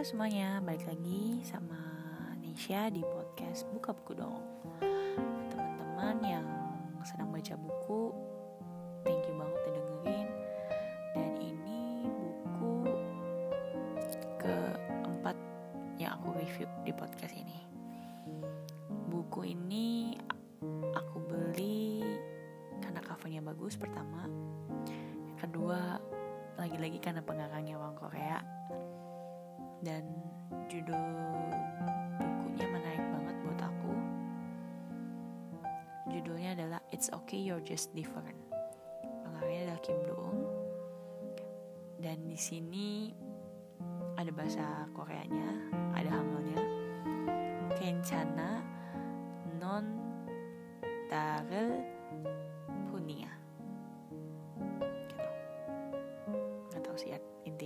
Halo semuanya, balik lagi sama Nisha di podcast Buka Buku Dong. Teman-teman yang sedang baca buku, thank you banget udah dengerin. Dan ini buku keempat yang aku review di podcast ini. Buku ini aku beli karena covernya bagus pertama. Kedua lagi-lagi karena pengarangnya orang Korea dan judul bukunya menarik banget buat aku. Judulnya adalah It's Okay You're Just Different. Pengarangnya adalah Kim Doong. Dan di sini ada bahasa Koreanya, ada Hangulnya. Kencana non 다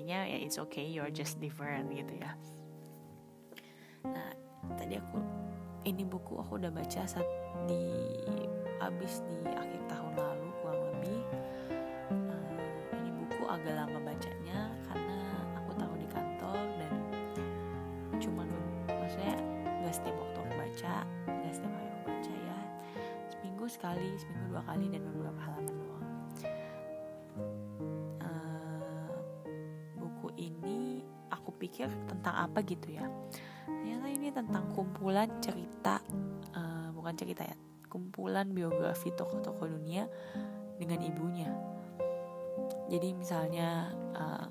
ya it's okay you're just different gitu ya. Nah tadi aku ini buku aku udah baca saat di habis di akhir tahun lalu kurang lebih. Uh, ini buku agak lama bacanya karena aku taruh di kantor dan cuman maksudnya gak setiap waktu aku baca gak setiap hari aku baca ya. Seminggu sekali seminggu dua kali dan beberapa halaman pikir tentang apa gitu ya. Ternyata ini tentang kumpulan cerita uh, bukan cerita ya kumpulan biografi tokoh-tokoh dunia dengan ibunya. Jadi misalnya uh,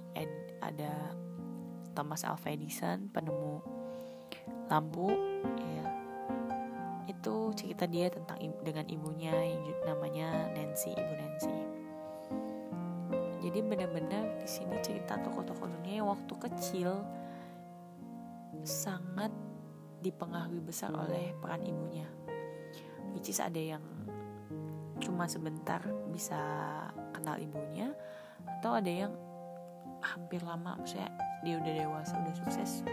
ada Thomas Alva Edison penemu lampu ya. Itu cerita dia tentang dengan ibunya yang namanya Nancy ibu Nancy jadi benar-benar di sini cerita tokoh-tokoh dunia yang waktu kecil sangat dipengaruhi besar oleh peran ibunya. Which is ada yang cuma sebentar bisa kenal ibunya atau ada yang hampir lama maksudnya dia udah dewasa udah sukses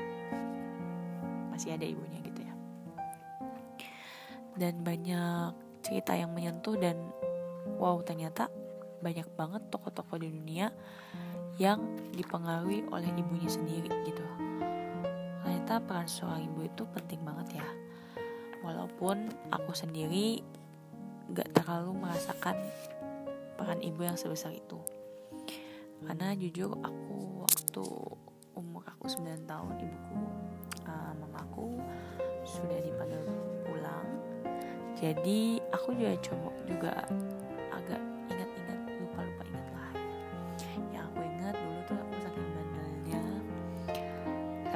masih ada ibunya gitu ya. Dan banyak cerita yang menyentuh dan wow ternyata banyak banget tokoh-tokoh di dunia yang dipengaruhi oleh ibunya sendiri gitu. Ternyata peran seorang ibu itu penting banget ya. Walaupun aku sendiri gak terlalu merasakan peran ibu yang sebesar itu. Karena jujur aku waktu umur aku 9 tahun ibuku uh, mamaku sudah dipanggil pulang. Jadi aku juga coba juga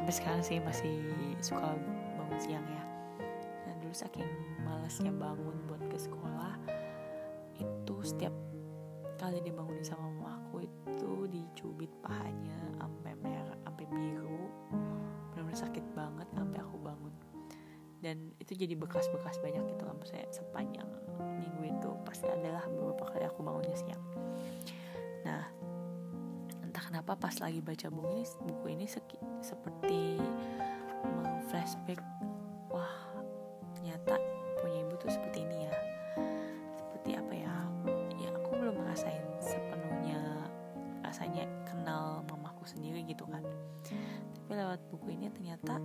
sampai sekarang sih masih suka bangun siang ya. Nah dulu saking malesnya bangun buat ke sekolah itu setiap kali dibangunin sama mama aku itu dicubit pahanya sampai merah sampai biru. Benar-benar sakit banget sampai aku bangun. Dan itu jadi bekas-bekas banyak gitu lah saya sepanjang minggu itu pasti adalah beberapa kali aku bangunnya siang kenapa pas lagi baca buku ini buku ini seperti flashback wah ternyata punya ibu tuh seperti ini ya. Seperti apa ya? Ya aku belum ngerasain sepenuhnya rasanya kenal mamaku sendiri gitu kan. Tapi lewat buku ini ternyata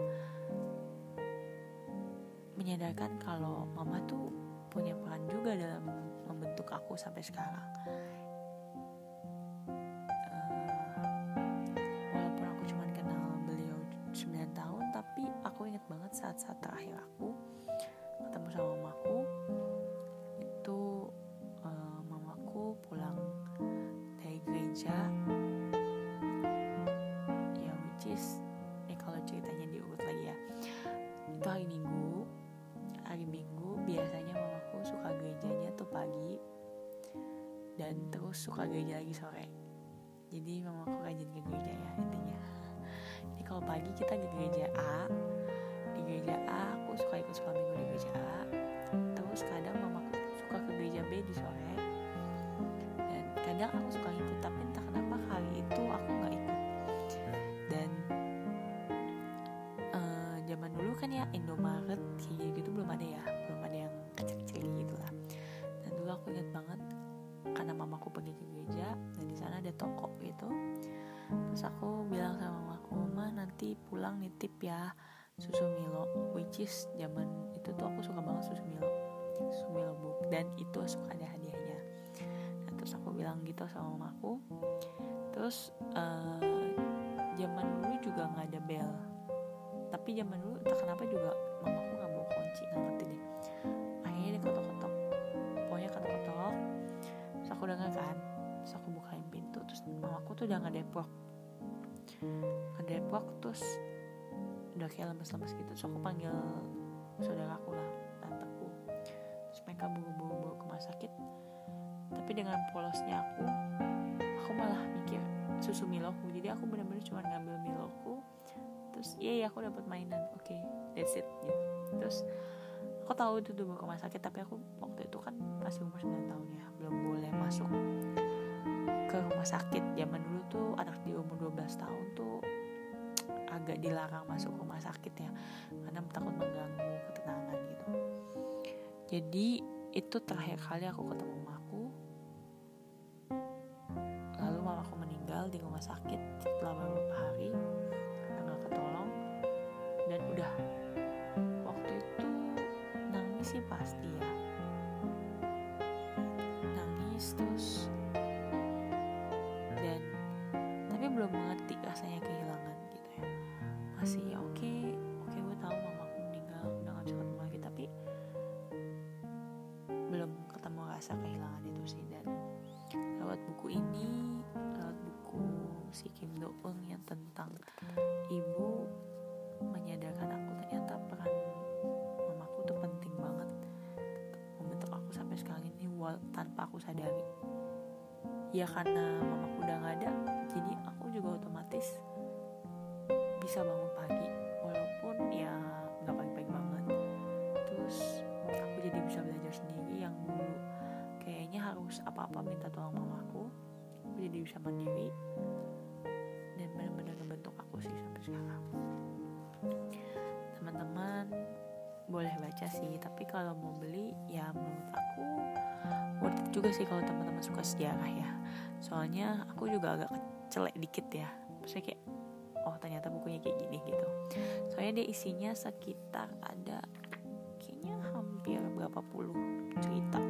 menyadarkan kalau mama tuh punya peran juga dalam membentuk aku sampai sekarang. Saat-saat terakhir aku ketemu sama mamaku itu uh, mamaku pulang dari gereja. Ya which is eh kalau ceritanya diurut lagi ya. Itu hari minggu hari minggu biasanya mamaku suka gerejanya tuh pagi dan terus suka gereja lagi sore. Jadi mamaku rajin ke gereja ya intinya. Jadi kalau pagi kita ke gereja A gereja A aku suka ikut sekolah minggu di gereja A. Terus kadang mamaku suka ke gereja B di sore. Dan kadang aku suka ikut tapi entah kenapa kali itu aku nggak ikut. Dan uh, zaman dulu kan ya Indomaret kayak gitu belum ada ya belum ada yang kecil-kecil gitu lah dan dulu aku ingat banget karena mama mamaku pergi ke gereja dan di sana ada toko gitu. Terus aku bilang sama mamaku mama nanti pulang nitip ya susu Milo which is zaman itu tuh aku suka banget susu Milo. Susu Milo bu dan itu suka ada hadiahnya. Nah, terus aku bilang gitu sama mamaku terus uh, zaman dulu juga nggak ada bel. Tapi zaman dulu tak kenapa juga mamaku nggak bawa kunci nggak ngerti deh. Akhirnya dia kotok-kotok pokoknya kotok-kotok terus aku dengar kan terus aku bukain pintu terus mamaku tuh udah nggak deprok nggak deprok terus udah kayak lemes-lemes gitu. Terus aku panggil saudaraku lah tanteku. Terus mereka buru-buru bawa ke rumah sakit. Tapi dengan polosnya aku aku malah mikir susu miloku. Jadi aku benar-benar cuma ngambil miloku. Terus iya iya aku dapat mainan. Oke okay, that's it gitu. Terus aku tahu itu dulu ke rumah sakit tapi aku waktu itu kan masih umur 9 tahun ya belum boleh masuk ke rumah sakit. Zaman dulu tuh anak di umur 12 tahun tuh agak dilarang masuk rumah sakit ya karena takut mengganggu ketenangan gitu. Jadi itu terakhir kali aku ketemu mamaku lalu mamaku meninggal di rumah sakit setelah beberapa hari. Karena nggak ketolong. Dan udah waktu itu nangis sih pasti ya. Nangis terus. Dan tapi belum mengerti rasanya kehilangan rasa kehilangan itu sih. Dan lewat buku ini lewat buku si Kim Do Eun yang tentang ibu menyadarkan aku ternyata peran mamaku tuh penting banget. Membentuk aku sampai sekarang ini tanpa aku sadari. Ya karena mamaku udah gak ada jadi aku juga otomatis bisa bangun pagi minta tolong mamaku. Aku jadi bisa mandiri. Dan benar-benar ngebentuk aku sih sampai sekarang. Teman-teman boleh baca sih. Tapi kalau mau beli ya menurut aku worth it juga sih kalau teman-teman suka sejarah ya. Soalnya aku juga agak celek dikit ya. Maksudnya kayak oh ternyata bukunya kayak gini gitu. Soalnya dia isinya sekitar ada kayaknya hampir berapa puluh cerita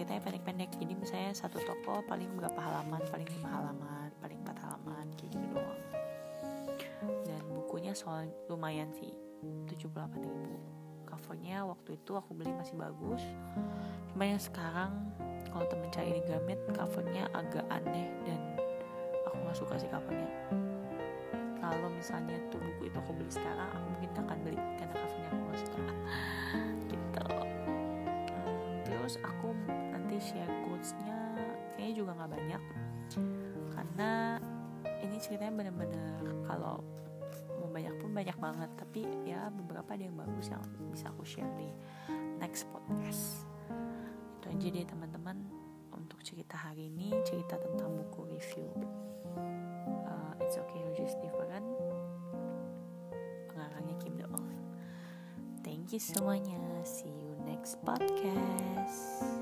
ceritanya pendek-pendek. Jadi misalnya satu toko paling berapa halaman? Paling lima halaman paling empat halaman kayak gitu doang. Dan bukunya soal lumayan sih 78 ribu. Covernya waktu itu aku beli masih bagus. Cuma yang sekarang kalau temen cari di Gamet covernya agak aneh dan aku gak suka sih covernya. Kalau misalnya tuh buku itu aku beli sekarang aku mungkin akan beli karena covernya aku gak suka. Gitu. Terus aku share quotesnya kayaknya juga gak banyak. Karena ini ceritanya bener-bener kalau mau banyak pun banyak banget. Tapi ya beberapa ada yang bagus yang bisa aku share di next podcast. Itu aja deh teman-teman untuk cerita hari ini. Cerita tentang buku review. Uh, it's okay you're just different. Pengarangnya Kim Do thank you semuanya. See you next podcast